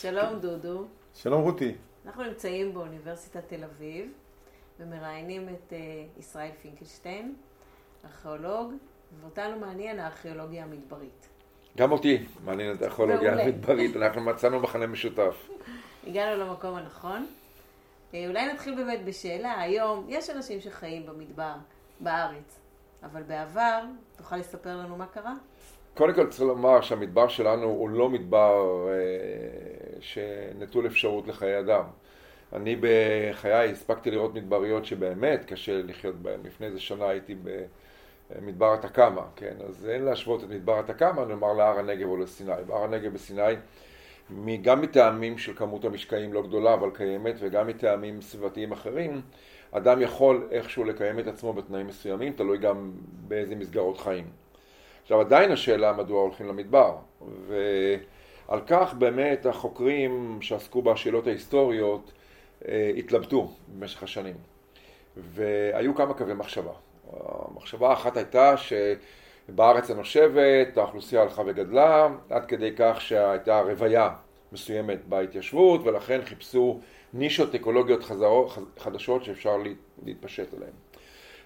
שלום דודו. שלום רותי. אנחנו נמצאים באוניברסיטת תל אביב ומראיינים את uh, ישראל פינקלשטיין, ארכיאולוג, ואותנו מעניין הארכיאולוגיה המדברית. גם אותי מעניין את הארכיאולוגיה המדברית, אנחנו מצאנו מחנה משותף. הגענו למקום הנכון. אה, אולי נתחיל באמת בשאלה, היום יש אנשים שחיים במדבר, בארץ, אבל בעבר, תוכל לספר לנו מה קרה? קודם כל צריך לומר שהמדבר שלנו הוא לא מדבר אה, שנטול אפשרות לחיי אדם. אני בחיי הספקתי לראות מדבריות שבאמת קשה לחיות בהן. לפני איזה שנה הייתי במדבר התקאמה, כן? אז אין להשוות את מדבר התקאמה, נאמר להר הנגב או לסיני. בהר הנגב בסיני, גם מטעמים של כמות המשקעים לא גדולה אבל קיימת, וגם מטעמים סביבתיים אחרים, אדם יכול איכשהו לקיים את עצמו בתנאים מסוימים, תלוי גם באיזה מסגרות חיים. עכשיו עדיין השאלה מדוע הולכים למדבר, ועל כך באמת החוקרים שעסקו בשאלות ההיסטוריות אה, התלבטו במשך השנים, והיו כמה קווי מחשבה. המחשבה האחת הייתה שבארץ הנושבת האוכלוסייה הלכה וגדלה, עד כדי כך שהייתה רוויה מסוימת בהתיישבות, ולכן חיפשו נישות אקולוגיות חדשות שאפשר להתפשט עליהן.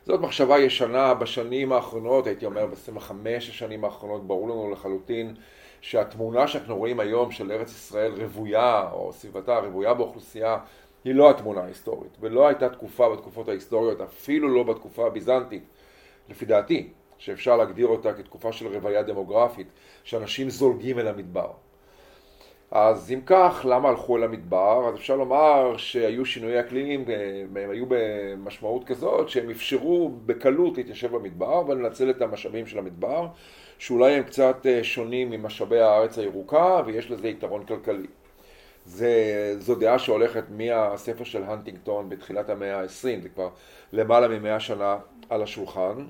זאת מחשבה ישנה בשנים האחרונות, הייתי אומר ב-25 השנים האחרונות, ברור לנו לחלוטין שהתמונה שאנחנו רואים היום של ארץ ישראל רוויה, או סביבתה רוויה באוכלוסייה, היא לא התמונה ההיסטורית, ולא הייתה תקופה בתקופות ההיסטוריות, אפילו לא בתקופה הביזנטית, לפי דעתי, שאפשר להגדיר אותה כתקופה של רוויה דמוגרפית, שאנשים זולגים אל המדבר. אז אם כך, למה הלכו אל המדבר? אז אפשר לומר שהיו שינויי אקלימים, הם היו במשמעות כזאת שהם אפשרו בקלות להתיישב במדבר ולנצל את המשאבים של המדבר, שאולי הם קצת אה, שונים ממשאבי הארץ הירוקה ויש לזה יתרון כלכלי. זה, זו דעה שהולכת מהספר של הנטינגטון בתחילת המאה ה-20, זה כבר למעלה ממאה שנה על השולחן.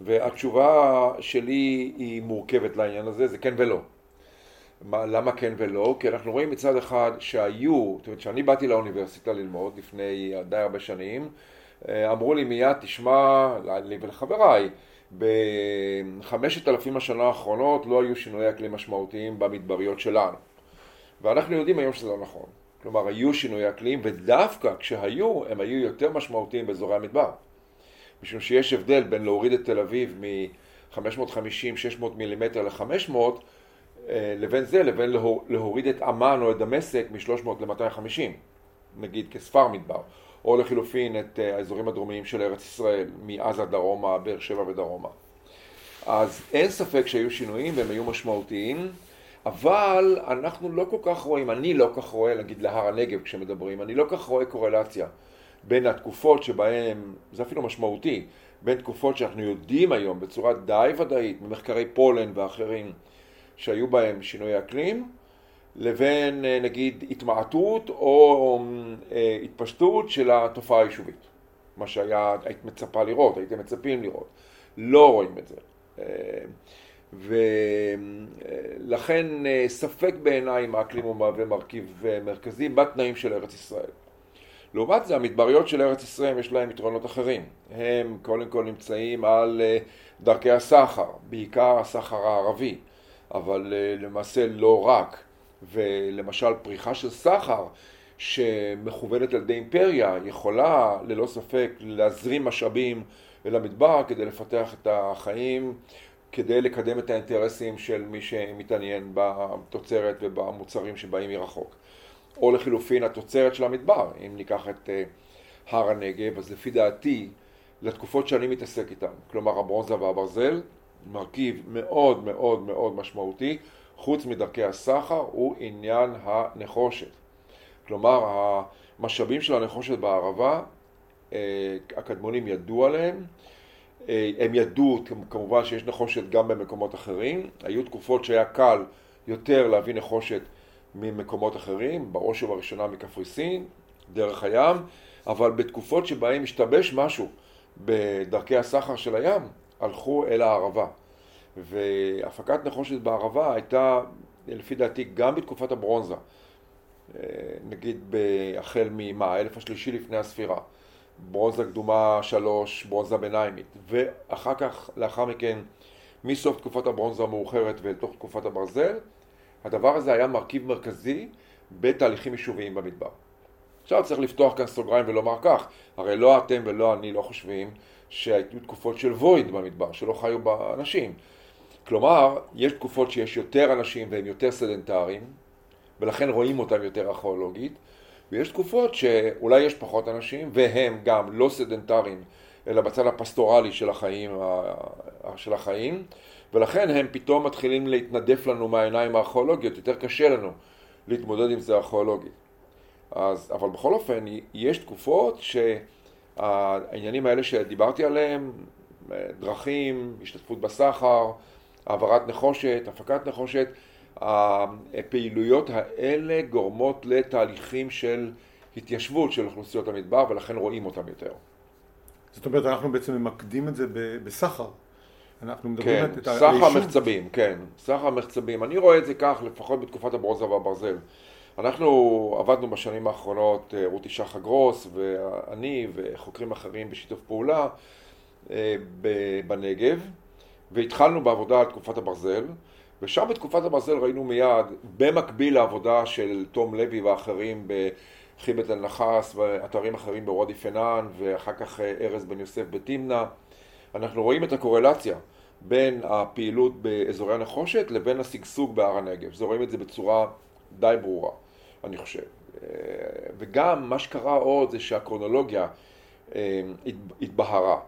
והתשובה שלי היא מורכבת לעניין הזה, זה כן ולא. מה, למה כן ולא? כי אנחנו רואים מצד אחד שהיו, זאת אומרת שאני באתי לאוניברסיטה ללמוד לפני די הרבה שנים, אה, אמרו לי מיד, תשמע, לי ולחבריי, בחמשת אלפים השנה האחרונות לא היו שינויי אקלים משמעותיים במדבריות שלנו. ואנחנו יודעים היום שזה לא נכון. כלומר, היו שינויי אקלים, ודווקא כשהיו, הם היו יותר משמעותיים באזורי המדבר. משום שיש הבדל בין להוריד את תל אביב מ-550-600 מילימטר ל-500, אה, לבין זה, לבין להוריד את אמ"ן או את דמשק מ-300 ל-250, נגיד כספר מדבר, או לחילופין את אה, האזורים הדרומיים של ארץ ישראל, מעזה דרומה, באר שבע ודרומה. אז אין ספק שהיו שינויים והם היו משמעותיים, אבל אנחנו לא כל כך רואים, אני לא כל כך רואה, נגיד להר הנגב כשמדברים, אני לא כל כך רואה קורלציה בין התקופות שבהן, זה אפילו משמעותי, בין תקופות שאנחנו יודעים היום בצורה די ודאית ממחקרי פולן ואחרים, שהיו בהם שינוי אקלים, לבין אה, נגיד התמעטות או אה, התפשטות של התופעה היישובית. מה שהיה, מצפה לראות, הייתם מצפים לראות. לא רואים את זה. אה, ולכן ספק בעיניי אם האקלים הוא מהווה מרכיב מרכזי בתנאים של ארץ ישראל. לעומת זה המדבריות של ארץ ישראל יש להם יתרונות אחרים. הם קודם כל נמצאים על דרכי הסחר, בעיקר הסחר הערבי. אבל אה, למעשה לא רק. ולמשל פריחה של סחר שמכוונת על ידי אימפריה יכולה ללא ספק להזרים משאבים אל המדבר כדי לפתח את החיים, כדי לקדם את האינטרסים של מי שמתעניין בתוצרת ובמוצרים שבאים מרחוק. או לחילופין התוצרת של המדבר, אם ניקח את אה, הר הנגב, אז לפי דעתי, לתקופות שאני מתעסק איתן, כלומר הברונזה והברזל, מרכיב מאוד מאוד מאוד משמעותי, חוץ מדרכי הסחר, הוא עניין הנחושת. כלומר, המשאבים של הנחושת בערבה, אה, הקדמונים ידעו עליהם, אה, הם ידעו כמובן שיש נחושת גם במקומות אחרים, היו תקופות שהיה קל יותר להביא נחושת ממקומות אחרים, בראש ובראשונה מקפריסין, דרך הים, אבל בתקופות שבהן השתבש משהו בדרכי הסחר של הים, הלכו אל הערבה. והפקת נחושת בערבה הייתה, לפי דעתי, גם בתקופת הברונזה. אה, נגיד החל ממה, האלף השלישי לפני הספירה. ברונזה קדומה שלוש, ברונזה ביניימית. ואחר כך, לאחר מכן, מסוף תקופת הברונזה המאוחרת ואל תוך תקופת הברזל, הדבר הזה היה מרכיב מרכזי בתהליכים יישוביים במדבר. עכשיו צריך לפתוח כאן סוגריים ולומר כך, הרי לא אתם ולא אני לא חושבים שהיו תקופות של וויד במדבר, שלא חיו בה אנשים. כלומר, יש תקופות שיש יותר אנשים והם יותר סדנטריים, ולכן רואים אותם יותר ארכיאולוגית, ויש תקופות שאולי יש פחות אנשים, והם גם לא סדנטריים, אלא בצד הפסטורלי של החיים, של החיים, ולכן הם פתאום מתחילים להתנדף לנו מהעיניים הארכיאולוגיות, יותר קשה לנו להתמודד עם זה ארכיאולוגית. אז, אבל בכל אופן, יש תקופות שהעניינים האלה שדיברתי עליהם, דרכים, השתתפות בסחר, העברת נחושת, הפקת נחושת, הפעילויות האלה גורמות לתהליכים של התיישבות של אוכלוסיות המדבר ולכן רואים אותם יותר. זאת אומרת, אנחנו בעצם ממקדים את זה בסחר. אנחנו מדברים כן, את. סחר מחצבים, כן, סחר מחצבים. אני רואה את זה כך, לפחות בתקופת הברונזה והברזל. אנחנו עבדנו בשנים האחרונות, אה, רותי שחה גרוס ואני וחוקרים אחרים בשיתוף פעולה אה, בנגב, והתחלנו בעבודה על תקופת הברזל, ושם בתקופת הברזל ראינו מיד, במקביל לעבודה של תום לוי ואחרים בחיבת אל-נחס ואתרים אחרים בוודי פנן, ואחר כך אה, ארז בן יוסף בתמנע, אנחנו רואים את הקורלציה בין הפעילות באזורי הנחושת לבין השגשוג בהר הנגב. זה רואים את זה בצורה די ברורה. אני חושב. אה, וגם מה שקרה עוד זה שהקרונולוגיה אה, התבהרה,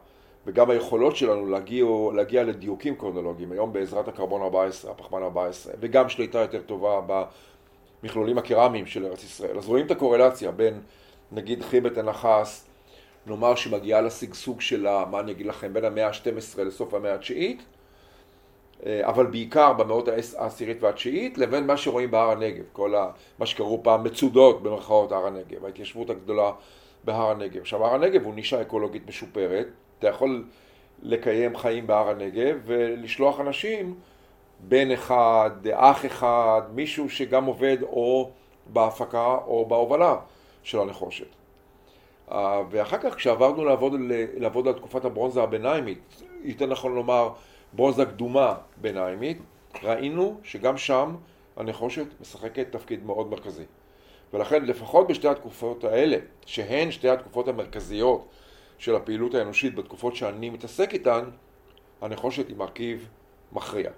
וגם היכולות שלנו להגיע, להגיע לדיוקים קרונולוגיים, היום בעזרת הקרבון 14, הפחמן 14, וגם שליטה יותר טובה במכלולים הקרמיים של ארץ ישראל. אז רואים את הקורלציה בין נגיד חיבת הנחס, נאמר שמגיעה לשגשוג שלה, מה אני אגיד לכם, בין המאה ה-12 לסוף המאה התשיעית, אבל בעיקר במאות העשירית והתשיעית, לבין מה שרואים בהר הנגב, כל ה, מה שקראו פעם מצודות במרכאות הר הנגב, ההתיישבות הגדולה בהר הנגב. עכשיו, הר הנגב הוא נישה אקולוגית משופרת, אתה יכול לקיים חיים בהר הנגב ולשלוח אנשים, בן אחד, אח אחד, מישהו שגם עובד או בהפקה או בהובלה של הנחושת. אה, ואחר כך כשעברנו לעבוד, לעבוד על תקופת הברונזה הביניימית, יותר נכון לומר ברונזה קדומה ביניימית, ראינו שגם שם הנחושת משחקת תפקיד מאוד מרכזי. ולכן לפחות בשתי התקופות האלה, שהן שתי התקופות המרכזיות של הפעילות האנושית בתקופות שאני מתעסק איתן, הנחושת היא מרכיב מכריע.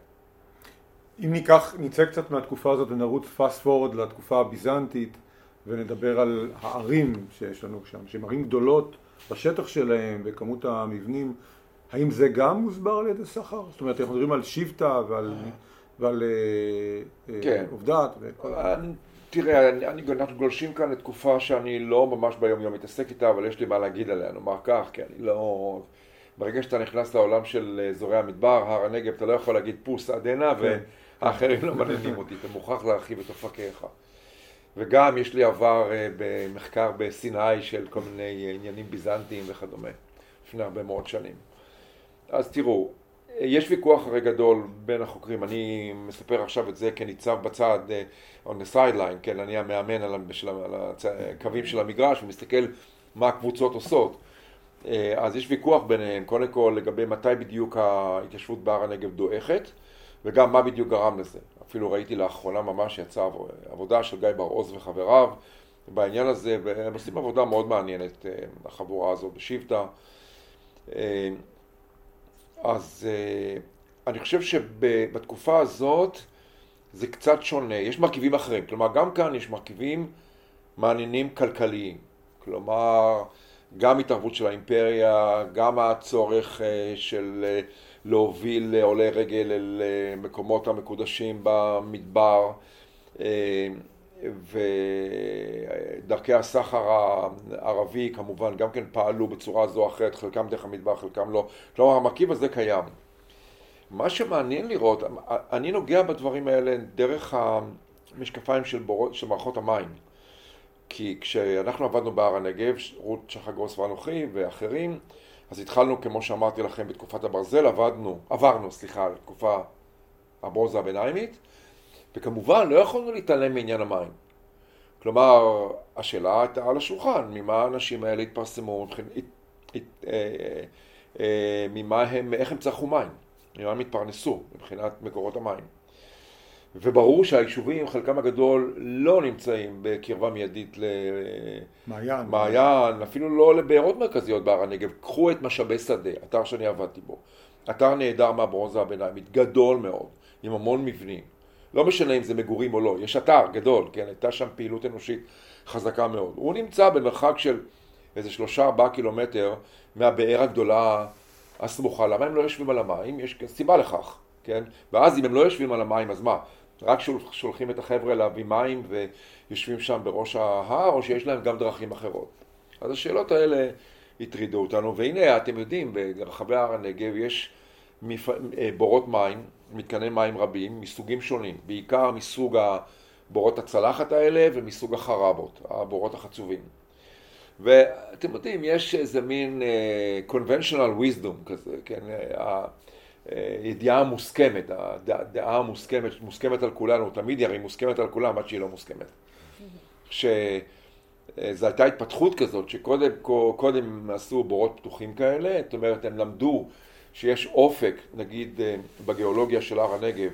אם ניקח, נצא קצת מהתקופה הזאת ונרוץ פאסט פורד לתקופה הביזנטית ונדבר על הערים שיש לנו שם, שהן ערים גדולות בשטח שלהם, וכמות המבנים האם זה גם מוסבר על ידי סחר? זאת אומרת, אנחנו מדברים על שבטה ועל, ועל אה, אה, כן. עובדת וכל ה... תראה, אני, אני, אנחנו גולשים כאן לתקופה שאני לא ממש ביום יום מתעסק איתה, אבל יש לי מה להגיד עליה, נאמר כך, כי אני לא... ברגע שאתה נכנס לעולם של אזורי המדבר, הר הנגב, אתה לא יכול להגיד פוס עד הנה, כן. והאחרים לא מעניינים אותי, אתה מוכרח להרחיב את אופקיך. וגם יש לי עבר אה, במחקר בסיני של כל מיני עניינים ביזנטיים וכדומה, לפני הרבה מאוד שנים. אז תראו, יש ויכוח הרי גדול בין החוקרים, אני מספר עכשיו את זה כניצב בצד, uh, on the sideline, כן, אני המאמן על, בשל, על הקווים של המגרש ומסתכל מה הקבוצות עושות. Uh, אז יש ויכוח ביניהם, קודם כל לגבי מתי בדיוק ההתיישבות בהר הנגב דועכת, וגם מה בדיוק גרם לזה. אפילו ראיתי לאחרונה ממש יצאה עבודה של גיא בר-עוז וחבריו בעניין הזה, והם עושים עבודה מאוד מעניינת, uh, החבורה הזאת בשבטה. אז uh, אני חושב שבתקופה הזאת זה קצת שונה, יש מרכיבים אחרים, כלומר גם כאן יש מרכיבים מעניינים כלכליים, כלומר גם התערבות של האימפריה, גם הצורך uh, של uh, להוביל עולי רגל אל מקומות המקודשים במדבר ודרכי הסחר הערבי כמובן גם כן פעלו בצורה זו או אחרת, חלקם דרך המדבר, חלקם לא. כלומר, המרכיב הזה קיים. מה שמעניין לראות, אני נוגע בדברים האלה דרך המשקפיים של, בור... של מערכות המים. כי כשאנחנו עבדנו בהר הנגב, רות שחגרוס ואנוכי ואחרים, אז התחלנו, כמו שאמרתי לכם, בתקופת הברזל, עבדנו, עברנו, סליחה, לתקופה הברונזה הביניימית, וכמובן לא יכולנו להתעלם מעניין המים. כלומר, השאלה הייתה על השולחן, ממה האנשים האלה התפרסמו, אה, אה, אה, ממה הם, איך הם צרכו מים, ממה הם התפרנסו מבחינת מקורות המים. וברור שהיישובים, חלקם הגדול, לא נמצאים בקרבה מיידית מעיין, למעיין, אפילו לא לבארות מרכזיות בהר הנגב. קחו את משאבי שדה, אתר שאני עבדתי בו. אתר נהדר מהברונזה הביניימית, גדול מאוד, עם המון מבנים. לא משנה אם זה מגורים או לא, יש אתר גדול, כן, הייתה שם פעילות אנושית חזקה מאוד. הוא נמצא במרחק של איזה שלושה ארבעה קילומטר מהבאר הגדולה הסמוכה. למה הם לא יושבים על המים? יש סיבה לכך, כן? ואז אם הם לא יושבים על המים, אז מה? רק שולחים את החבר'ה להביא מים ויושבים שם בראש ההר, או שיש להם גם דרכים אחרות? אז השאלות האלה הטרידו אותנו, והנה אתם יודעים, ברחבי הר הנגב יש בורות מים, מתקני מים רבים, מסוגים שונים, בעיקר מסוג הבורות הצלחת האלה ומסוג החרבות, הבורות החצובים. ואתם יודעים, יש איזה מין uh, conventional wisdom כזה, כן, הידיעה המוסכמת, הדעה המוסכמת, מוסכמת על כולנו, תמיד היא מוסכמת על כולם עד שהיא לא מוסכמת. שזו הייתה התפתחות כזאת, שקודם קודם עשו בורות פתוחים כאלה, זאת אומרת, הם למדו שיש אופק, נגיד אה, בגיאולוגיה של הר הנגב,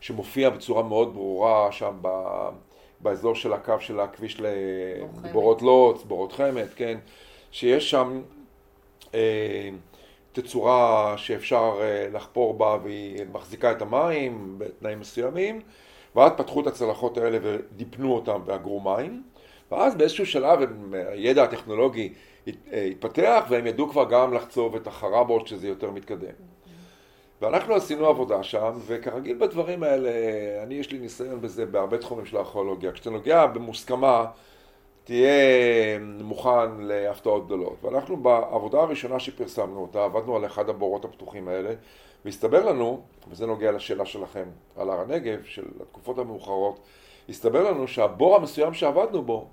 שמופיע בצורה מאוד ברורה שם ב... באזור של הקו של הכביש לבורות לוץ, בורות חמד, כן, שיש שם אה, תצורה שאפשר אה, לחפור בה והיא מחזיקה את המים בתנאים מסוימים, ואז פתחו את הצלחות האלה ודיפנו אותם ואגרו מים, ואז באיזשהו שלב הידע הטכנולוגי התפתח והם ידעו כבר גם לחצוב את החרבות שזה יותר מתקדם. ואנחנו עשינו עבודה שם, וכרגיל בדברים האלה, אני יש לי ניסיון בזה בהרבה תחומים של הארכיאולוגיה. כשאתה נוגע במוסכמה, תהיה מוכן להפתעות גדולות. ואנחנו בעבודה הראשונה שפרסמנו אותה, עבדנו על אחד הבורות הפתוחים האלה, והסתבר לנו, וזה נוגע לשאלה שלכם על הר הנגב, של התקופות המאוחרות, הסתבר לנו שהבור המסוים שעבדנו בו,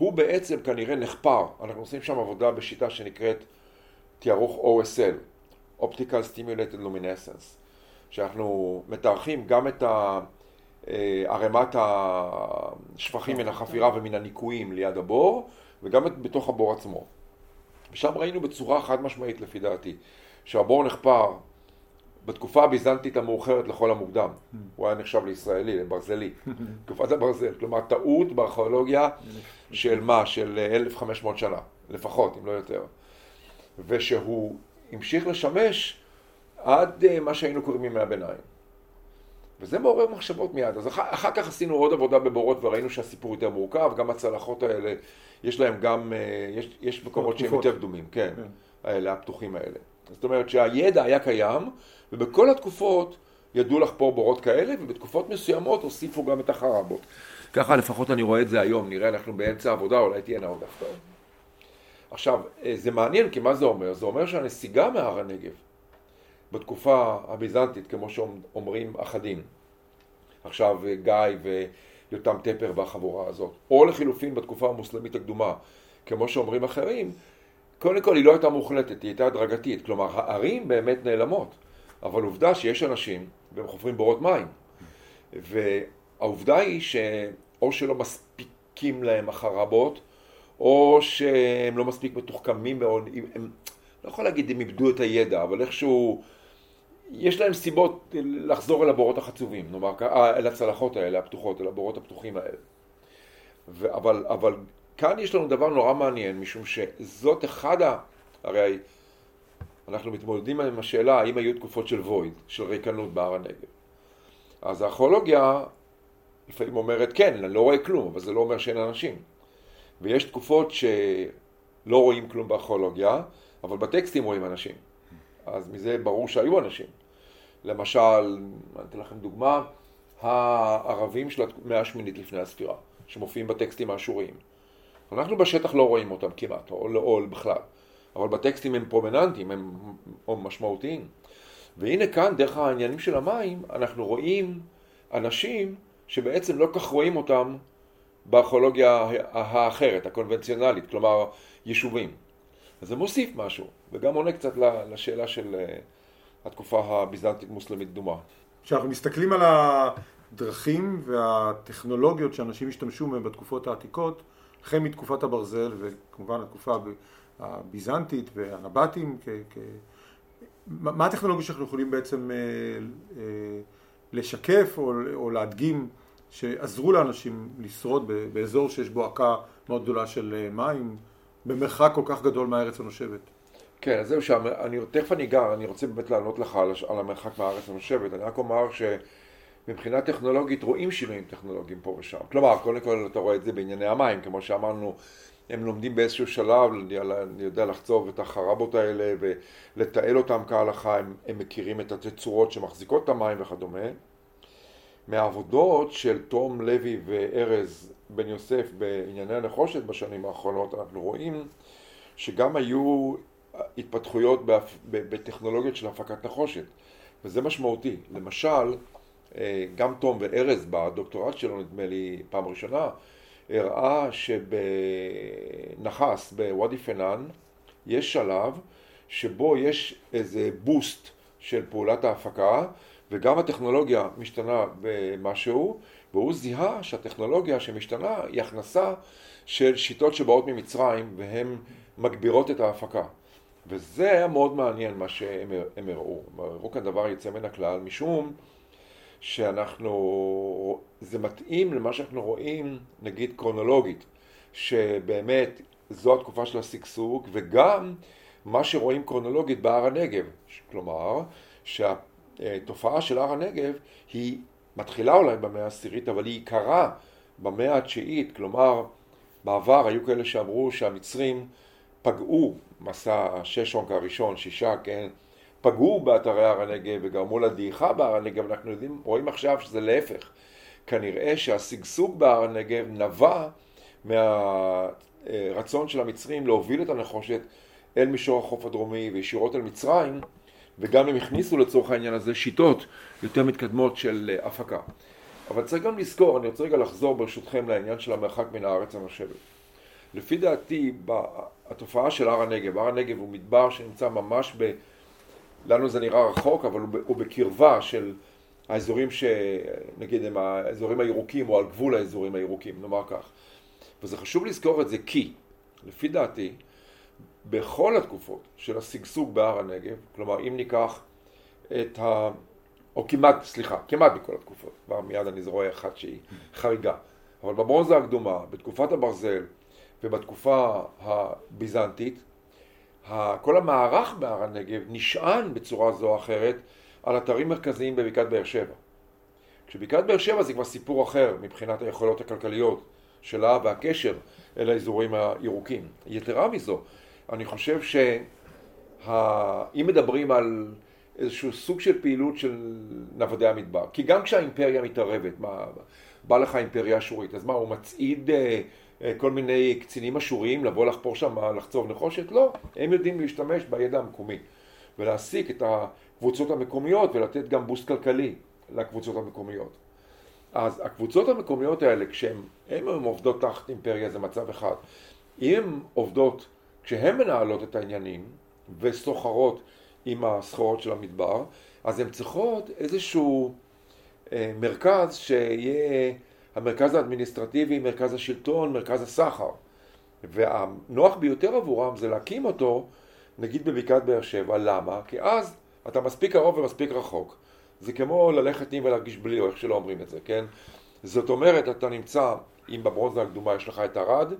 הוא בעצם כנראה נחפר. אנחנו עושים שם עבודה בשיטה שנקראת תיארוך OSL, Optical Stimulated Luminescence, שאנחנו מתארחים גם את אה, ערימת השפכים מן החפירה ומן הניקויים ליד הבור, וגם בתוך הבור עצמו. ושם ראינו בצורה חד משמעית לפי דעתי, שהבור נחפר בתקופה הביזנטית המאוחרת לכל המוקדם. הוא היה נחשב לישראלי, לברזלי, תקופת הברזל. כלומר, טעות בארכיאולוגיה של מה? של 1,500 שנה, לפחות, אם לא יותר. ושהוא המשיך לשמש עד אה, מה שהיינו קוראים ימי הביניים. וזה מעורר מחשבות מיד. אז אחר, אחר כך עשינו עוד עבודה בבורות וראינו שהסיפור יותר מורכב, גם הצלחות האלה, יש להם גם, אה, יש, יש מקומות שהם יותר קדומים, כן, כן, האלה, הפתוחים האלה. זאת אומרת שהידע היה קיים, ובכל התקופות ידעו לחפור בורות כאלה, ובתקופות מסוימות הוסיפו גם את החרבות. ככה לפחות אני רואה את זה היום, נראה אנחנו באמצע העבודה, אולי תהיינה עוד הפתעות. עכשיו, אה, זה מעניין, כי מה זה אומר? זה אומר שהנסיגה מהר הנגב בתקופה הביזנטית, כמו שאומרים אחדים, עכשיו אה, גיא ויותם טפר והחבורה הזאת, או לחילופין בתקופה המוסלמית הקדומה, כמו שאומרים אחרים, קודם כל היא לא הייתה מוחלטת, היא הייתה הדרגתית, כלומר הערים באמת נעלמות, אבל עובדה שיש אנשים והם חופרים בורות מים, והעובדה היא שאו שלא מספיקים להם החרבות, או שהם לא מספיק מתוחכמים מאוד, הם, לא יכול להגיד הם איבדו את הידע, אבל איכשהו, יש להם סיבות לחזור אל הבורות החצובים, נאמר, אה, אל הצלחות האלה הפתוחות, אל הבורות הפתוחים האלה. ו, אבל, אבל כאן יש לנו דבר נורא מעניין, משום שזאת אחד ה... הרי אנחנו מתמודדים עם השאלה האם היו תקופות של וויד, של ריקנות בהר הנגב. אז הארכיאולוגיה לפעמים אומרת כן, אני לא רואה כלום, אבל זה לא אומר שאין אנשים. ויש תקופות שלא רואים כלום בארכיאולוגיה, אבל בטקסטים רואים אנשים. אז מזה ברור שהיו אנשים. למשל, אני אתן לכם דוגמה, הערבים של המאה השמינית לפני הספירה, שמופיעים בטקסטים האשוריים. אנחנו בשטח לא רואים אותם כמעט, או, או בכלל, אבל בטקסטים הם פרומננטיים, הם, הם משמעותיים. והנה כאן, דרך העניינים של המים, אנחנו רואים אנשים שבעצם לא כך רואים אותם בארכיאולוגיה האחרת, הקונבנציונלית, כלומר יישובים. אז זה מוסיף משהו, וגם עונה קצת לשאלה של אה, התקופה הביזנטית-מוסלמית קדומה. כשאנחנו מסתכלים על הדרכים והטכנולוגיות שאנשים השתמשו בהן בתקופות העתיקות, החל מתקופת הברזל וכמובן התקופה הביזנטית והנבטים, כ- כ- מה הטכנולוגיה שאנחנו יכולים בעצם אה, אה, לשקף או, או להדגים שעזרו לאנשים לשרוד באזור שיש בו עקה מאוד גדולה של אה, מים, במרחק כל כך גדול מהארץ הנושבת. כן, אז זהו שם, אני, תכף אני גר, אני רוצה באמת לענות לך על, על המרחק מהארץ הנושבת. אני רק אומר שמבחינה טכנולוגית רואים שינויים טכנולוגיים פה ושם. כלומר, קודם כל אתה רואה את זה בענייני המים, כמו שאמרנו, הם לומדים באיזשהו שלב, אני יודע לחצוב את החרבות האלה ולתעל אותם כהלכה, הם, הם מכירים את התצורות שמחזיקות את המים וכדומה. מהעבודות של תום לוי וארז בן יוסף בענייני הנחושת בשנים האחרונות, אנחנו רואים שגם היו התפתחויות בטכנולוגיות של הפקת נחושת, וזה משמעותי. למשל, גם תום וארז בדוקטורט שלו, נדמה לי, פעם ראשונה, הראה שבנחס, בוואדי פנאן, יש שלב שבו יש איזה בוסט של פעולת ההפקה, וגם הטכנולוגיה משתנה במשהו, והוא זיהה שהטכנולוגיה שמשתנה היא הכנסה של שיטות שבאות ממצרים והן מגבירות את ההפקה. וזה היה מאוד מעניין מה שהם הראו. הם הראו כאן דבר יוצא מן הכלל, משום שאנחנו, זה מתאים למה שאנחנו רואים, נגיד קרונולוגית, שבאמת זו התקופה של השגשוג, וגם מה שרואים קרונולוגית בהר הנגב. כלומר, שהתופעה של הר הנגב היא מתחילה אולי במאה העשירית, אבל היא עיקרה במאה התשיעית, כלומר, בעבר היו כאלה שאמרו שהמצרים פגעו, מסע הששונק הראשון, שישה, כן, פגעו באתרי הר הנגב וגרמו לדעיכה בהר הנגב, אנחנו יודעים, רואים עכשיו שזה להפך. כנראה שהשגשוג בהר הנגב נבע מהרצון של המצרים להוביל את הנחושת אל מישור החוף הדרומי וישירות אל מצרים, וגם הם הכניסו לצורך העניין הזה שיטות יותר מתקדמות של הפקה. אבל צריך גם לזכור, אני רוצה רגע לחזור ברשותכם לעניין של המרחק מן הארץ הנושבת. לפי דעתי, התופעה של הר הנגב, הר הנגב הוא מדבר שנמצא ממש ב... לנו זה נראה רחוק, אבל הוא בקרבה של האזורים ש... נגיד הם האזורים הירוקים או על גבול האזורים הירוקים, נאמר כך. וזה חשוב לזכור את זה כי, לפי דעתי, בכל התקופות של השגשוג בהר הנגב, כלומר אם ניקח את ה... או כמעט, סליחה, כמעט בכל התקופות, כבר מיד אני רואה אחת שהיא חריגה, אבל בברונזה הקדומה, בתקופת הברזל ובתקופה הביזנטית, כל המערך בהר הנגב נשען בצורה זו או אחרת על אתרים מרכזיים בבקעת באר שבע. כשבקעת באר שבע זה כבר סיפור אחר מבחינת היכולות הכלכליות שלה והקשר אל האזורים הירוקים. יתרה מזו, אני חושב שאם מדברים על איזשהו סוג של פעילות של נוודי המדבר, כי גם כשהאימפריה מתערבת, מה, בא לך אימפריה אשורית, אז מה, הוא מצעיד אה, כל מיני קצינים אשוריים לבוא לחפור שם, לחצוב נחושת? לא, הם יודעים להשתמש בידע המקומי ולהעסיק את הקבוצות המקומיות ולתת גם בוסט כלכלי לקבוצות המקומיות. אז הקבוצות המקומיות האלה, כשהן עובדות תחת אימפריה זה מצב אחד. אם הן עובדות כשהן מנהלות את העניינים וסוחרות עם הסחורות של המדבר, אז הן צריכות איזשהו אה, מרכז שיהיה המרכז האדמיניסטרטיבי, מרכז השלטון, מרכז הסחר. והנוח ביותר עבורם זה להקים אותו, נגיד בבקעת באר שבע, למה? כי אז אתה מספיק קרוב ומספיק רחוק. זה כמו ללכת עם ולהרגיש בלי, או איך שלא אומרים את זה, כן? זאת אומרת, אתה נמצא, אם בברונזה הקדומה יש לך את ערד,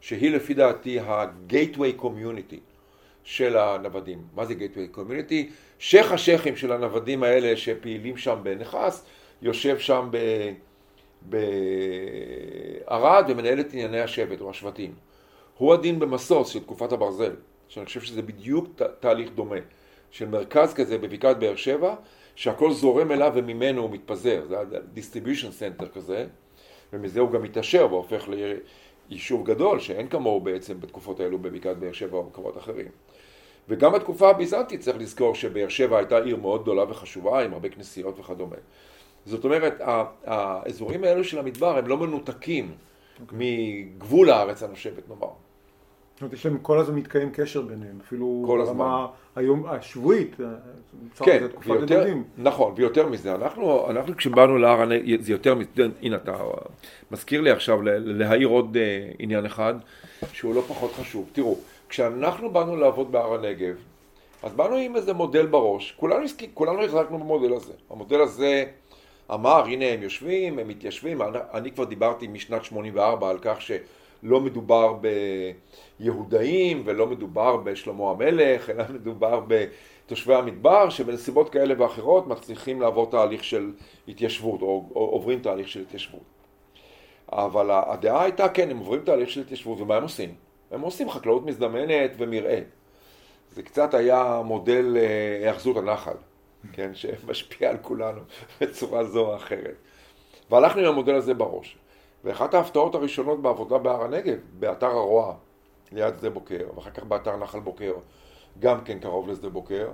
שהיא לפי דעתי ה-gateway community של הנוודים. מה זה gateway community? שייח השייחים של הנוודים האלה שפעילים שם בנכס, יושב שם בערד ומנהל את ענייני השבט או השבטים. הוא הדין במסוס של תקופת הברזל, שאני חושב שזה בדיוק תהליך דומה, של מרכז כזה בבקעת באר שבע, שהכל זורם אליו וממנו הוא מתפזר, זה ה-distribution center כזה, ומזה הוא גם מתעשר והופך יישוב גדול שאין כמוהו בעצם בתקופות האלו בבקעת באר שבע או במקומות אחרים. וגם בתקופה הביזנטית צריך לזכור שבאר שבע הייתה עיר מאוד גדולה וחשובה עם הרבה כנסיות וכדומה. זאת אומרת, האזורים האלו של המדבר הם לא מנותקים okay. מגבול הארץ הנושבת נאמר. זאת אומרת, יש להם כל הזמן מתקיים קשר ביניהם, אפילו ברמה היום השבועית, אה, כן, ויותר, נכון, ויותר מזה, אנחנו, אנחנו כשבאנו להר זה יותר מזה, הנה אתה מזכיר לי עכשיו להעיר עוד אה, עניין אחד שהוא לא פחות חשוב. תראו, כשאנחנו באנו לעבוד בהר הנגב, אז באנו עם איזה מודל בראש, כולנו, כולנו החזקנו במודל הזה. המודל הזה אמר, הנה הם יושבים, הם מתיישבים, אני, אני כבר דיברתי משנת 84 על כך שלא מדובר ביהודאים ולא מדובר בשלמה המלך, אלא מדובר בתושבי המדבר שבנסיבות כאלה ואחרות מצליחים לעבור תהליך של התיישבות או, או עוברים תהליך של התיישבות. אבל הדעה הייתה, כן, הם עוברים תהליך של התיישבות, ומה הם עושים? הם עושים חקלאות מזדמנת ומרעה. זה קצת היה מודל אה, היאחזות הנחל, כן, שמשפיע על כולנו בצורה זו או אחרת. והלכנו עם המודל הזה בראש. ואחת ההפתעות הראשונות בעבודה בהר הנגב, באתר הרואה, ליד שדה בוקר, ואחר כך באתר נחל בוקר, גם כן קרוב לשדה בוקר,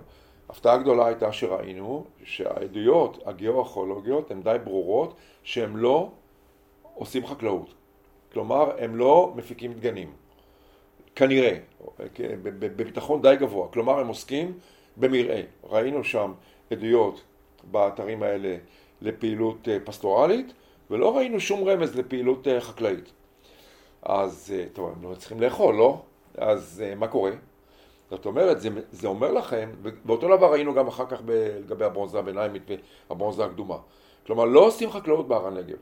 הפתעה גדולה הייתה שראינו שהעדויות הגיאו-ארכיאולוגיות הן די ברורות שהן לא עושים חקלאות. כלומר, הם לא מפיקים דגנים. כנראה, בביטחון די גבוה. כלומר, הם עוסקים במרעה. ראינו שם עדויות באתרים האלה לפעילות אה, פסטורלית, ולא ראינו שום רמז לפעילות אה, חקלאית. אז, אה, טוב, הם לא צריכים לאכול, לא? אז מה קורה? זאת אומרת, זה, זה אומר לכם, ואותו דבר ראינו גם אחר כך לגבי הברונזה הביניים והברונזה הקדומה. כלומר, לא עושים חקלאות בהר הנגב.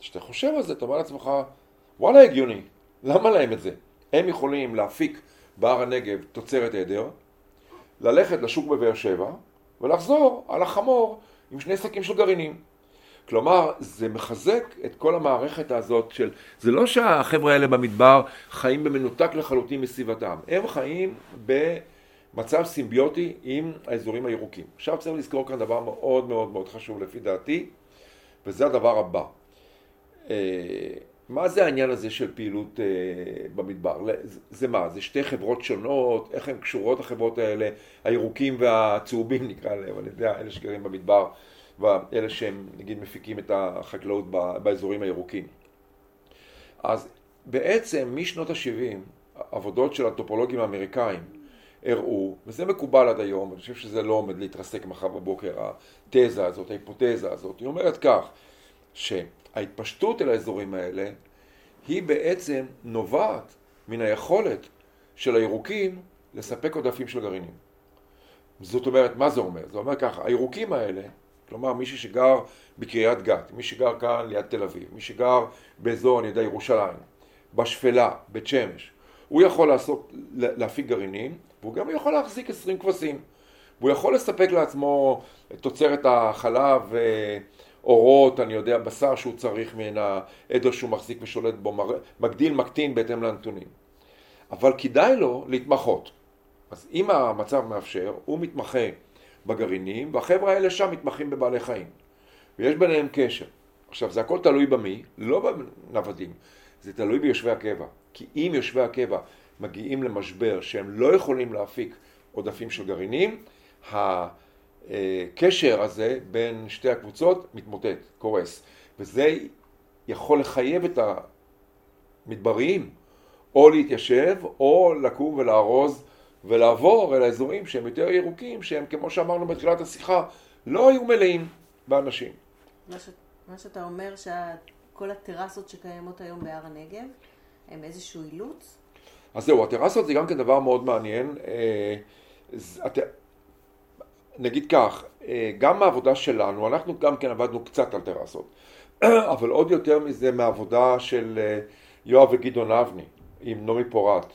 כשאתה חושב על זה, אתה אומר לעצמך, וואלה הגיוני, למה להם את זה? הם יכולים להפיק בהר הנגב תוצרת עדר, ללכת לשוק בבאר שבע ולחזור על החמור עם שני שקים של גרעינים. כלומר, זה מחזק את כל המערכת הזאת של... זה לא שהחבר'ה האלה במדבר חיים במנותק לחלוטין מסביבתם, הם חיים במצב סימביוטי עם האזורים הירוקים. עכשיו צריך לזכור כאן דבר מאוד מאוד מאוד חשוב לפי דעתי, וזה הדבר הבא. מה זה העניין הזה של פעילות אה, במדבר? זה מה? זה שתי חברות שונות? איך הן קשורות החברות האלה? הירוקים והצהובים נקרא להם, אני יודע, אלה שגרים במדבר ואלה שהם נגיד מפיקים את החקלאות באזורים הירוקים. אז בעצם משנות ה-70 עבודות של הטופולוגים האמריקאים הראו, וזה מקובל עד היום, אני חושב שזה לא עומד להתרסק מחר בבוקר, התזה הזאת, ההיפותזה הזאת, היא אומרת כך, ש... ההתפשטות אל האזורים האלה היא בעצם נובעת מן היכולת של הירוקים לספק עודפים של גרעינים. זאת אומרת, מה זה אומר? זה אומר ככה, הירוקים האלה, כלומר מישהו שגר בקריית גת, מי שגר כאן ליד תל אביב, מי שגר באזור, אני יודע, ירושלים, בשפלה, בית שמש, הוא יכול לעשות, להפיק גרעינים, והוא גם יכול להחזיק עשרים כבשים. והוא יכול לספק לעצמו תוצרת החלב אורות, אני יודע, בשר שהוא צריך מן העדר שהוא מחזיק ושולט בו, מגדיל, מקטין בהתאם לנתונים. אבל כדאי לו להתמחות. אז אם המצב מאפשר, הוא מתמחה בגרעינים, והחבר'ה האלה שם מתמחים בבעלי חיים. ויש ביניהם קשר. עכשיו, זה הכל תלוי במי, לא בנוודים, זה תלוי ביושבי הקבע. כי אם יושבי הקבע מגיעים למשבר שהם לא יכולים להפיק עודפים של גרעינים, הקשר הזה בין שתי הקבוצות מתמוטט, קורס. וזה יכול לחייב את המדבריים או להתיישב או לקום ולארוז ולעבור אל האזורים שהם יותר ירוקים, שהם כמו שאמרנו בתחילת השיחה, לא היו מלאים באנשים. מה, ש... מה שאתה אומר שכל הטרסות שקיימות היום בהר הנגב הם איזשהו אילוץ? אז זהו, הטרסות זה גם כן דבר מאוד מעניין. אה, נגיד כך, אה, גם מהעבודה שלנו, אנחנו גם כן עבדנו קצת על טרסות, אבל עוד יותר מזה מהעבודה של אה, יואב וגדעון אבני עם נעמי פורט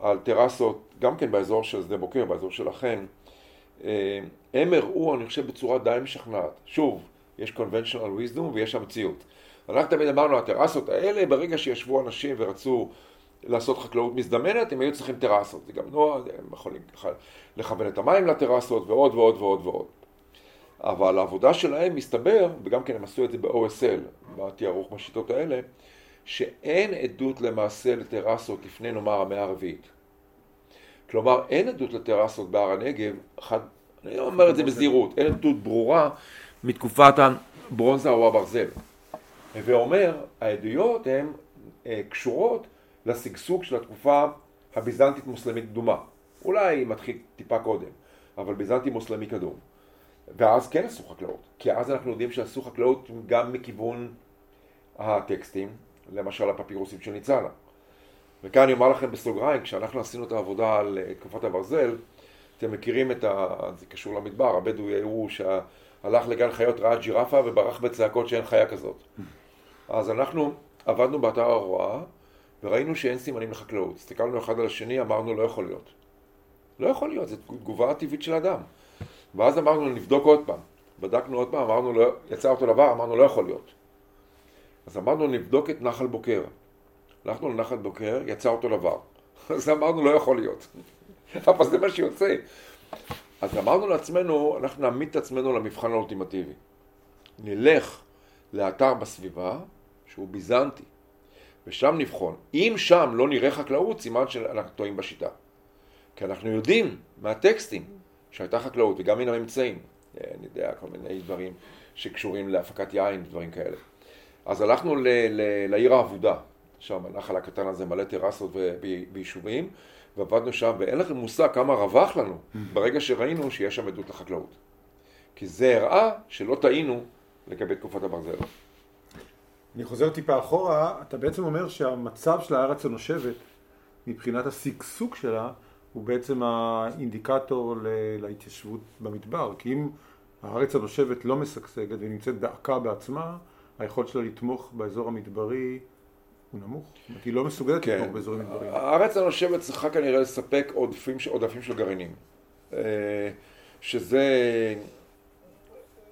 על טרסות, גם כן באזור של שדה בוקר, באזור שלכם, אה, הם הראו, אני חושב, בצורה די משכנעת. שוב, יש conventional wisdom ויש המציאות. אנחנו תמיד אמרנו, הטרסות האלה, ברגע שישבו אנשים ורצו לעשות חקלאות מזדמנת, הם היו צריכים טרסות. זה גם נועד, הם יכולים לכוון את המים לטרסות ועוד ועוד ועוד ועוד. אבל העבודה שלהם מסתבר, וגם כן הם עשו את זה ב-OSL, בתיארוך בשיטות האלה, שאין עדות למעשה לטרסות לפני נאמר המאה הרביעית. כלומר, אין עדות לטרסות בהר הנגב, אחד, אני לא אומר את זה בזהירות, אין עדות ברורה מתקופת הברונזה או הברזל. ואומר, העדויות הן אה, קשורות לשגשוג של התקופה הביזנטית מוסלמית קדומה. אולי מתחיל טיפה קודם, אבל ביזנטי מוסלמי קדום. ואז כן עשו חקלאות, כי אז אנחנו יודעים שעשו חקלאות גם מכיוון הטקסטים, למשל הפפירוסים של ניצנה. וכאן אני אומר לכם בסוגריים, כשאנחנו עשינו את העבודה על תקופת הברזל, אתם מכירים את ה... זה קשור למדבר, הבדואי הראו הלך לגן חיות, ראה ג'ירפה וברח בצעקות שאין חיה כזאת. אז אנחנו עבדנו באתר ההוראה וראינו שאין סימנים לחקלאות. הסתכלנו אחד על השני, אמרנו לא יכול להיות. לא יכול להיות, זו תגובה טבעית של אדם. ואז אמרנו נבדוק עוד פעם. בדקנו עוד פעם, אמרנו, לא, יצא אותו דבר, אמרנו לא יכול להיות. אז אמרנו נבדוק את נחל בוקר. הלכנו לנחל בוקר, יצא אותו דבר. אז אמרנו לא יכול להיות. אבל זה מה שיוצא. אז אמרנו לעצמנו, אנחנו נעמיד את עצמנו למבחן האולטימטיבי. נלך לאתר בסביבה שהוא ביזנטי, ושם נבחון. אם שם לא נראה חקלאות, סימן שאנחנו טועים בשיטה. כי אנחנו יודעים מהטקסטים שהייתה חקלאות, וגם מן הממצאים, אני יודע, כל מיני דברים שקשורים להפקת יין, דברים כאלה. אז הלכנו ל- ל- לעיר האבודה, שם הנחל הקטן הזה מלא טרסות ויישובים, ועבדנו שם, ואין לכם מושג כמה רווח לנו ברגע שראינו שיש שם עדות לחקלאות. כי זה הראה שלא טעינו לגבי תקופת הברזל. אני חוזר טיפה אחורה, אתה בעצם אומר שהמצב של הארץ הנושבת, מבחינת השגשוג שלה, הוא בעצם האינדיקטור להתיישבות במדבר. כי אם הארץ הנושבת לא משגשגת ונמצאת בעקה בעצמה, היכולת שלה לתמוך באזור המדברי הוא נמוך. זאת אומרת, היא לא מסוגלת כן. לתמוך באזורים מדבריים. הארץ הנושבת צריכה כנראה לספק עודפים, עודפים של גרעינים. אה, שזה...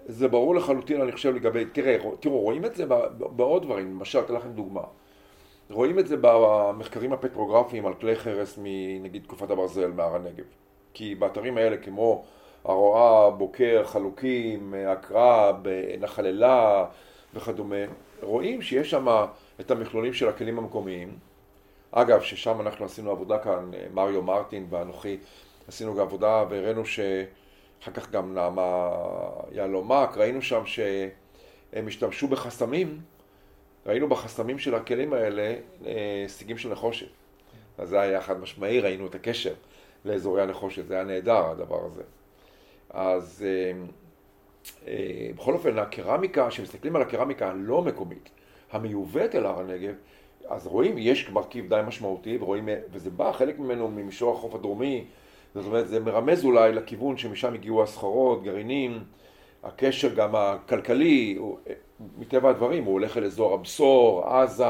זה ברור לחלוטין, אני חושב, לגבי... תראה, תראו, רואים את זה בעוד דברים. למשל, אתן לכם דוגמה. רואים את זה במחקרים הפטרוגרפיים על כלי חרס מנגיד תקופת הברזל מהר הנגב. כי באתרים האלה כמו הרואה, בוקר, חלוקים, עקרב, נחל אלה וכדומה, רואים שיש שם את המכלולים של הכלים המקומיים. אגב, ששם אנחנו עשינו עבודה כאן, מריו מרטין ואנוכי, עשינו גם עבודה והראינו שאחר כך גם נעמה יהלומק, ראינו שם שהם השתמשו בחסמים ראינו בחסמים של הכלים האלה אה, סיגים של נחושת. אז זה היה חד משמעי, ראינו את הקשר לאזורי הנחושת, זה היה נהדר הדבר הזה. אז אה, אה, בכל אופן, הקרמיקה, כשמסתכלים על הקרמיקה הלא מקומית, המיובאת אל הר הנגב, אז רואים, יש מרכיב די משמעותי, ורואים, וזה בא חלק ממנו ממישור החוף הדרומי, זאת אומרת, זה מרמז אולי לכיוון שמשם הגיעו הסחורות, גרעינים, הקשר גם הכלכלי, הוא, מטבע הדברים, הוא הולך אל אזור הבשור, עזה,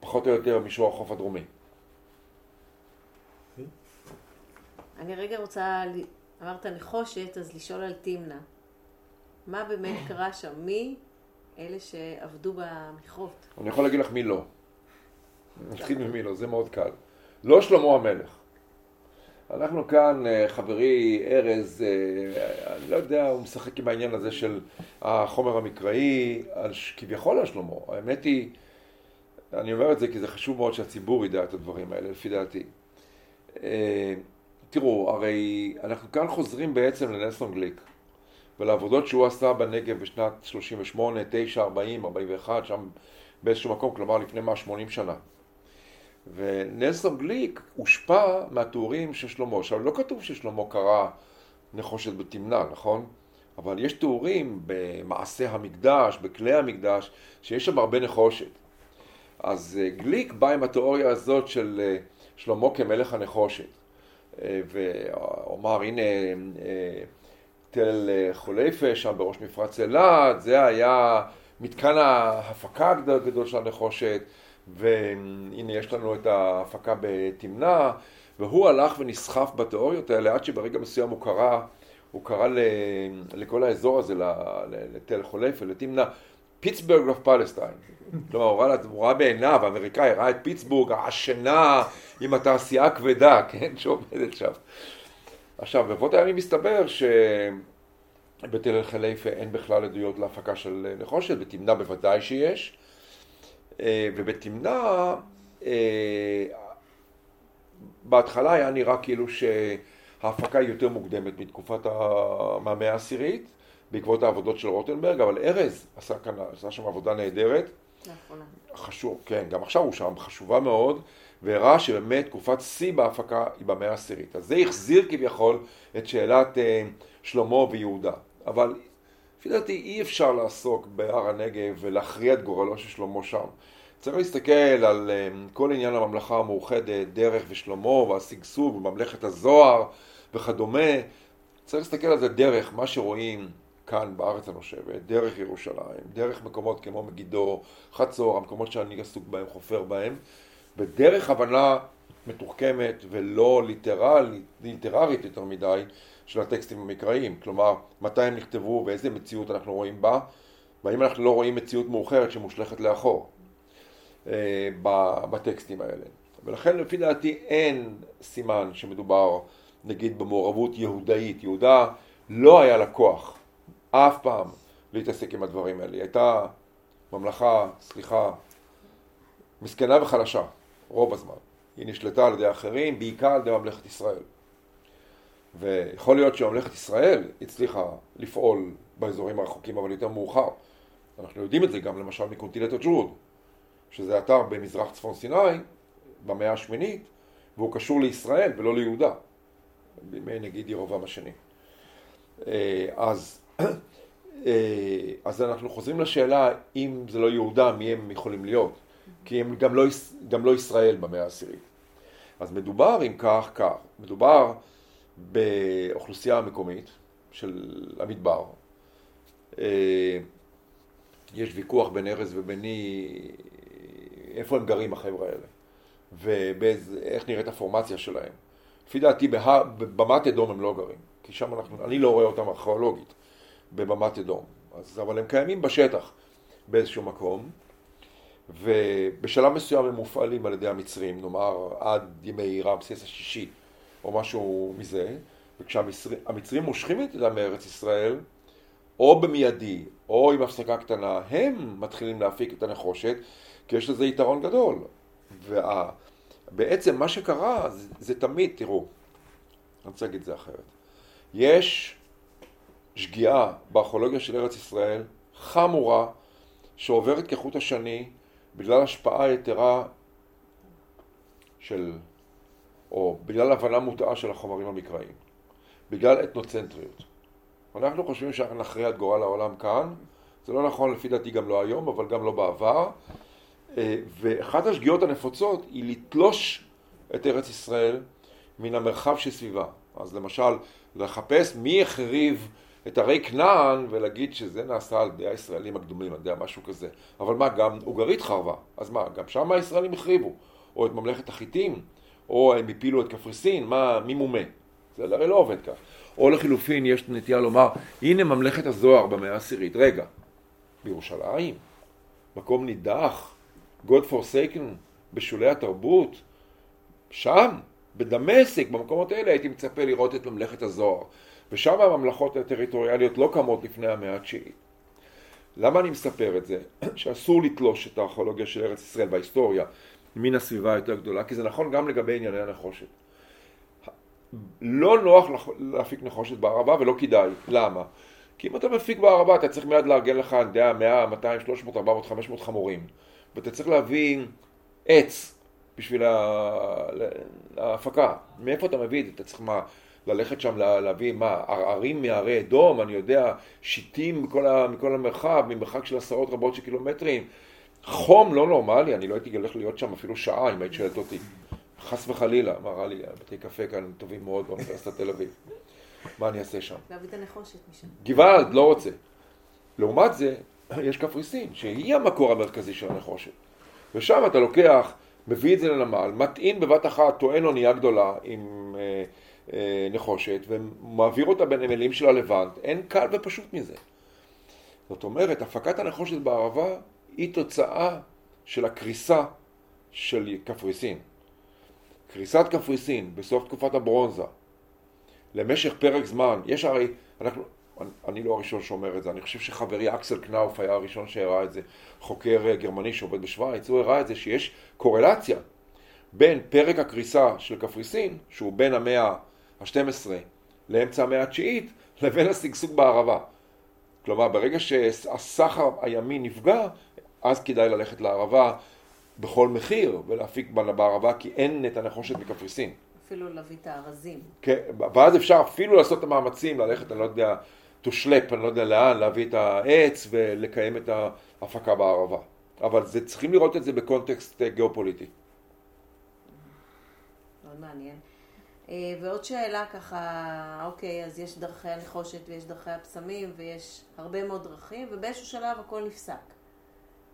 פחות או יותר מישור החוף הדרומי. אני רגע רוצה, אמרת נחושת, אז לשאול על תמנע. מה באמת קרה שם? מי אלה שעבדו במכרות? אני יכול להגיד לך מי לא. נתחיל ממי לא, זה מאוד קל. לא שלמה המלך. אנחנו כאן, אה, חברי ארז, אה, אני לא יודע, הוא משחק עם העניין הזה של החומר המקראי, על, כביכול על שלמה. האמת היא, אני אומר את זה כי זה חשוב מאוד שהציבור ידע את הדברים האלה, לפי דעתי. אה, תראו, הרי אנחנו כאן חוזרים בעצם לנלסון גליק ולעבודות שהוא עשה בנגב בשנת 38, 9, 40, 41, שם באיזשהו מקום, כלומר לפני 180 שנה. ונלסון גליק הושפע מהתיאורים של שלמה. עכשיו, לא כתוב ששלמה קרא נחושת בתמנע, נכון? אבל יש תיאורים במעשה המקדש, בכלי המקדש, שיש שם הרבה נחושת. אז אה, גליק בא עם התיאוריה הזאת של אה, שלמה כמלך הנחושת. אה, ואומר, הנה תל חוליפה שם בראש מפרץ אילת, זה היה מתקן ההפקה הגדול של הנחושת. והנה יש לנו את ההפקה בתמנע, והוא הלך ונסחף בתיאוריות האלה עד שברגע מסוים הוא קרא, הוא קרא לכל האזור הזה, לתל חליפה ולתמנע, Pittsburgh of Palestine. כלומר, הוא ראה בעיניו, האמריקאי ראה את פיטסבורג העשנה עם התעשייה הכבדה, כן, שעומדת שם. עכשיו, ברבות הימים מסתבר שבתל חליפה אין בכלל עדויות להפקה של נחושת, בתמנע בוודאי שיש. אה, ובתמנע, אה, בהתחלה היה נראה כאילו שההפקה היא יותר מוקדמת מתקופת המאה העשירית, בעקבות העבודות של רוטנברג, אבל ארז עשה, כאן, עשה שם עבודה נהדרת. לאחרונה. חשוב, כן, גם עכשיו הוא שם, חשובה מאוד, והראה שבאמת תקופת שיא בהפקה היא במאה העשירית. אז זה החזיר כביכול את שאלת אה, שלמה ויהודה. אבל לפי דעתי אי אפשר לעסוק בהר הנגב ולהכריע את גורלו של שלמה שם. צריך להסתכל על אה, כל עניין הממלכה המאוחדת, דרך ושלמה והשגשוג וממלכת הזוהר וכדומה. צריך להסתכל על זה דרך, מה שרואים כאן בארץ הנושבת, דרך ירושלים, דרך מקומות כמו מגידו, חצור, המקומות שאני עסוק בהם, חופר בהם, ודרך הבנה מתוחכמת ולא ליטרלית, ליטררית יותר מדי של הטקסטים המקראיים, כלומר מתי הם נכתבו ואיזה מציאות אנחנו רואים בה, והאם אנחנו לא רואים מציאות מאוחרת שמושלכת לאחור אה, בטקסטים האלה. ולכן לפי דעתי אין סימן שמדובר נגיד במעורבות יהודאית. יהודה לא היה לה כוח אף פעם להתעסק עם הדברים האלה. היא הייתה ממלכה, סליחה, מסכנה וחלשה רוב הזמן. היא נשלטה על ידי אחרים, בעיקר על ידי ממלכת ישראל. ויכול להיות שממלכת ישראל הצליחה לפעול באזורים הרחוקים, אבל יותר מאוחר. אנחנו יודעים את זה גם למשל מכונתילת עג'רוד, שזה אתר במזרח צפון סיני, במאה השמינית, והוא קשור לישראל ולא ליהודה, בימי נגיד ירבעם השני. אה, אז, אה, אז אנחנו חוזרים לשאלה אם זה לא יהודה, מי הם יכולים להיות, כי הם גם לא, גם לא ישראל במאה העשירית. אז מדובר אם כך, כך, מדובר באוכלוסייה המקומית של המדבר. אה, יש ויכוח בין ארז וביני איפה הם גרים החבר'ה האלה. ואיך נראית הפורמציה שלהם. לפי דעתי בבמת אדום הם לא גרים, כי שם אנחנו, אני לא רואה אותם ארכיאולוגית בבמת אדום, אז, אבל הם קיימים בשטח באיזשהו מקום, ובשלב מסוים הם מופעלים על ידי המצרים, נאמר עד ימי רמסס השישי או משהו מזה, וכשהמצרים מושכים את ידם מארץ ישראל, או במיידי או עם הפסקה קטנה, הם מתחילים להפיק את הנחושת, כי יש לזה יתרון גדול. ובעצם מה שקרה זה, זה תמיד, תראו, אני רוצה להגיד את זה אחרת. יש שגיאה בארכיאולוגיה של ארץ ישראל חמורה שעוברת כחוט השני בגלל השפעה יתרה של, או בגלל הבנה מוטעה של החומרים המקראיים, בגלל אתנוצנטריות. אנחנו חושבים שאנחנו נכריע את גורל העולם כאן, זה לא נכון לפי דעתי גם לא היום, אבל גם לא בעבר, אה, ואחת השגיאות הנפוצות היא לתלוש את ארץ ישראל מן המרחב שסביבה. אז למשל, לחפש מי החריב את הרי כנען ולהגיד שזה נעשה על ידי הישראלים הקדומים, אני יודע, משהו כזה. אבל מה, גם אוגרית חרבה. אז מה, גם שם הישראלים החריבו. או את ממלכת החיטים, או הם הפילו את קפריסין, מה, מי מומה? זה הרי לא עובד כך. או לחילופין, יש נטייה לומר, הנה ממלכת הזוהר במאה העשירית. רגע, בירושלים, מקום נידח, God forsaken בשולי התרבות, שם, בדמשק, במקומות האלה הייתי מצפה לראות את ממלכת הזוהר. ושם הממלכות הטריטוריאליות לא קמות לפני המאה התשיעית. למה אני מספר את זה? שאסור לתלוש את הארכיאולוגיה של ארץ ישראל בהיסטוריה מן הסביבה היותר גדולה, כי זה נכון גם לגבי ענייני הנחושת. לא נוח להפיק נחושת בערבה ולא כדאי. למה? כי אם אתה מפיק בערבה אתה צריך מיד לארגן לך, אני יודע, 100, 200, 300, 400, 500 חמורים. ואתה צריך להביא עץ בשביל ההפקה. מאיפה אתה מביא את זה? אתה צריך מה, ללכת שם להביא מה, ערערים מהרי אדום, אני יודע, שיטים מכל, מכל המרחב, ממרחק של עשרות רבות של קילומטרים. חום לא נורמלי, אני לא הייתי הולך להיות שם אפילו שעה אם היית שואלת אותי. חס וחלילה, אמרה לי, בתי קפה כאן טובים מאוד באוניברסיטת תל אביב. מה אני אעשה שם? להביא את הנחושת משם. גבעד, לא רוצה. לעומת זה, יש קפריסין, שהיא המקור המרכזי של הנחושת. ושם אתה לוקח, מביא את זה לנמל, מטעין בבת אחת, טוען אונייה גדולה עם אה, אה, נחושת, ומעביר אותה בנמלים של הלבנט. אין קל ופשוט מזה. זאת אומרת, הפקת הנחושת בערבה היא תוצאה של הקריסה של קפריסין. קריסת קפריסין בסוף תקופת הברונזה, למשך פרק זמן, יש הרי, אנחנו, אני לא הראשון שאומר את זה, אני חושב שחברי אקסל קנאוף היה הראשון שהראה את זה, חוקר אה, גרמני שעובד בשוויץ, הוא הראה את זה שיש קורלציה בין פרק הקריסה של קפריסין, שהוא בין המאה ה-12 לאמצע המאה התשיעית, לבין השגשוג בערבה. כלומר, ברגע שהסחר הימי נפגע, אז כדאי ללכת לערבה בכל מחיר ולהפיק בערבה, כי אין את הנחושת מקפריסין. אפילו להביא את הארזים. כן, ואז אפשר אפילו לעשות את המאמצים, ללכת, אני לא יודע, to שלפ, אני לא יודע לאן, להביא את העץ ולקיים את ההפקה בערבה. אבל זה, צריכים לראות את זה בקונטקסט גיאופוליטי. מאוד מעניין. אה, ועוד שאלה ככה, אוקיי, אז יש דרכי הנחושת ויש דרכי הפסמים ויש הרבה מאוד דרכים, ובאיזשהו שלב הכל נפסק.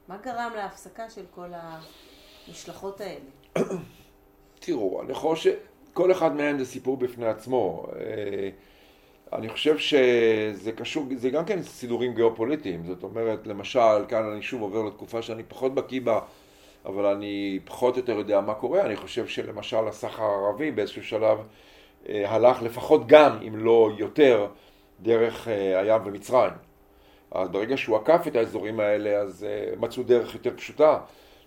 מה גרם להפסקה של כל המשלחות האלה? תראו, הנחושת, כל אחד מהם זה סיפור בפני עצמו. אה, אני חושב שזה קשור, זה גם כן סידורים גיאופוליטיים, זאת אומרת, למשל, כאן אני שוב עובר לתקופה שאני פחות בקיא בה, אבל אני פחות או יותר יודע מה קורה, אני חושב שלמשל הסחר הערבי באיזשהו שלב אה, הלך לפחות גם, אם לא יותר, דרך אה, הים ומצרים. אז ברגע שהוא עקף את האזורים האלה, אז אה, מצאו דרך יותר פשוטה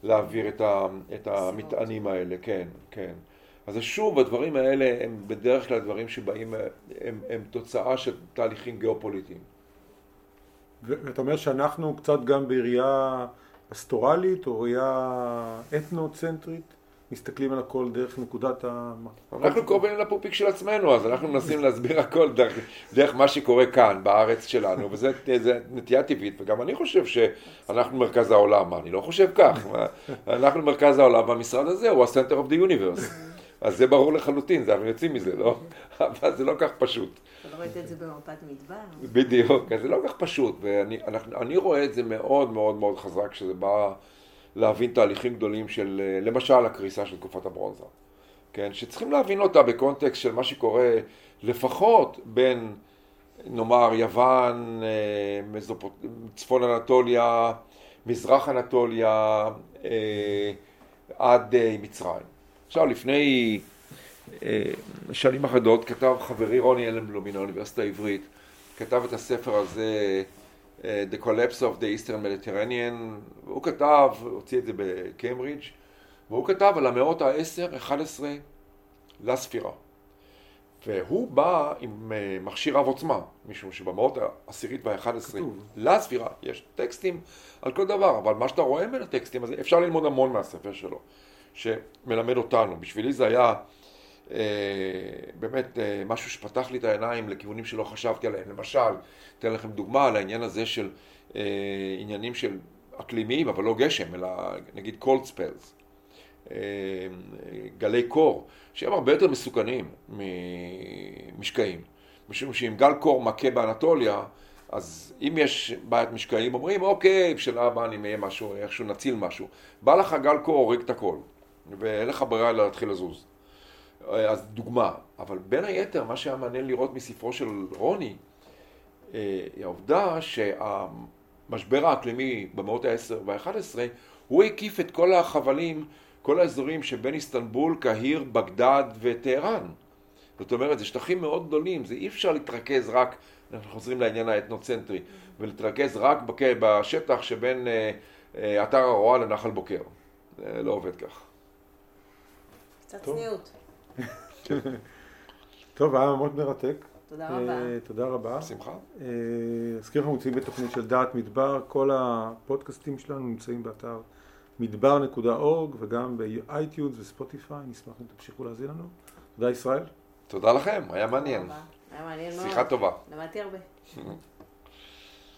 להעביר את, ה, את המטענים האלה, כן, כן. אז שוב, הדברים האלה הם בדרך כלל דברים שבאים, הם, הם תוצאה של תהליכים גיאופוליטיים. ואתה אומר שאנחנו קצת גם בראייה פסטורלית או ראייה אתנוצנטרית, מסתכלים על הכל דרך נקודת ה... אנחנו קרובים לפופיק של עצמנו, אז אנחנו מנסים להסביר הכל דרך, דרך מה שקורה כאן, בארץ שלנו, וזו נטייה טבעית, וגם אני חושב שאנחנו מרכז העולם, אני לא חושב כך, אנחנו מרכז העולם, והמשרד הזה הוא ה-center of the universe. אז זה ברור לחלוטין, זה, אנחנו יוצאים מזה, לא? אבל זה לא כך פשוט. אתה לא ראית את זה במפת מדבר? בדיוק, אז זה לא כך פשוט, ואני רואה את זה מאוד מאוד מאוד חזק, כשזה בא להבין תהליכים גדולים של, למשל, הקריסה של תקופת הברונזה. כן, שצריכים להבין אותה בקונטקסט של מה שקורה לפחות בין, נאמר, יוון, אה. צפון אנטוליה, מזרח אנטוליה, אה, עד אה, מצרים. עכשיו, לפני אה, שנים אחדות כתב חברי רוני אלנבלום מן האוניברסיטה העברית, כתב את הספר הזה, אה, The Collapse of the Eastern Mediterranean, והוא כתב, הוציא את זה בקיימברידג', והוא כתב על המאות ה-10-11 לספירה. והוא בא עם אה, מכשיר רב עוצמה, משום שבמאות העשירית עשרה לספירה יש טקסטים על כל דבר, אבל מה שאתה רואה בין הטקסטים, אז אפשר ללמוד המון מהספר שלו. שמלמד אותנו. בשבילי זה היה אה, באמת אה, משהו שפתח לי את העיניים לכיוונים שלא חשבתי עליהם. למשל, אתן לכם דוגמה על העניין הזה של אה, עניינים של אקלימיים, אבל לא גשם, אלא נגיד cold spells. אה, גלי קור, שהם הרבה יותר מסוכנים ממשקעים. משום שאם גל קור מכה באנטוליה, אז אם יש בעיית משקעים, אומרים, אוקיי, בשאלה הבאה נהיה משהו, איכשהו נציל משהו. בא לך גל קור, הורג את הכל. ואין לך ברירה להתחיל לזוז. אז דוגמה, אבל בין היתר, מה שהיה מעניין לראות מספרו של רוני, אה, היא העובדה שהמשבר האקלימי במאות ה-10 וה-11, הוא הקיף את כל החבלים, כל האזורים שבין איסטנבול, קהיר, בגדד וטהרן. זאת אומרת, זה שטחים מאוד גדולים, זה אי אפשר להתרכז רק, אנחנו חוזרים לעניין האתנוצנטרי, ולהתרכז רק בשטח שבין אה, אה, אתר הרואה לנחל בוקר. זה לא עובד כך. קצת צניעות. טוב, היה מאוד מרתק. תודה רבה. אה, תודה רבה. בשמחה. אה, אזכיר לך, נמצאים בתוכנית של דעת מדבר, כל הפודקאסטים שלנו נמצאים באתר מדבר.org וגם ב iTunes וספוטיפיי, נשמח אם תמשיכו להזין לנו. תודה ישראל. תודה לכם, היה מעניין. היה מעניין מאוד. שיחה טובה. למדתי הרבה.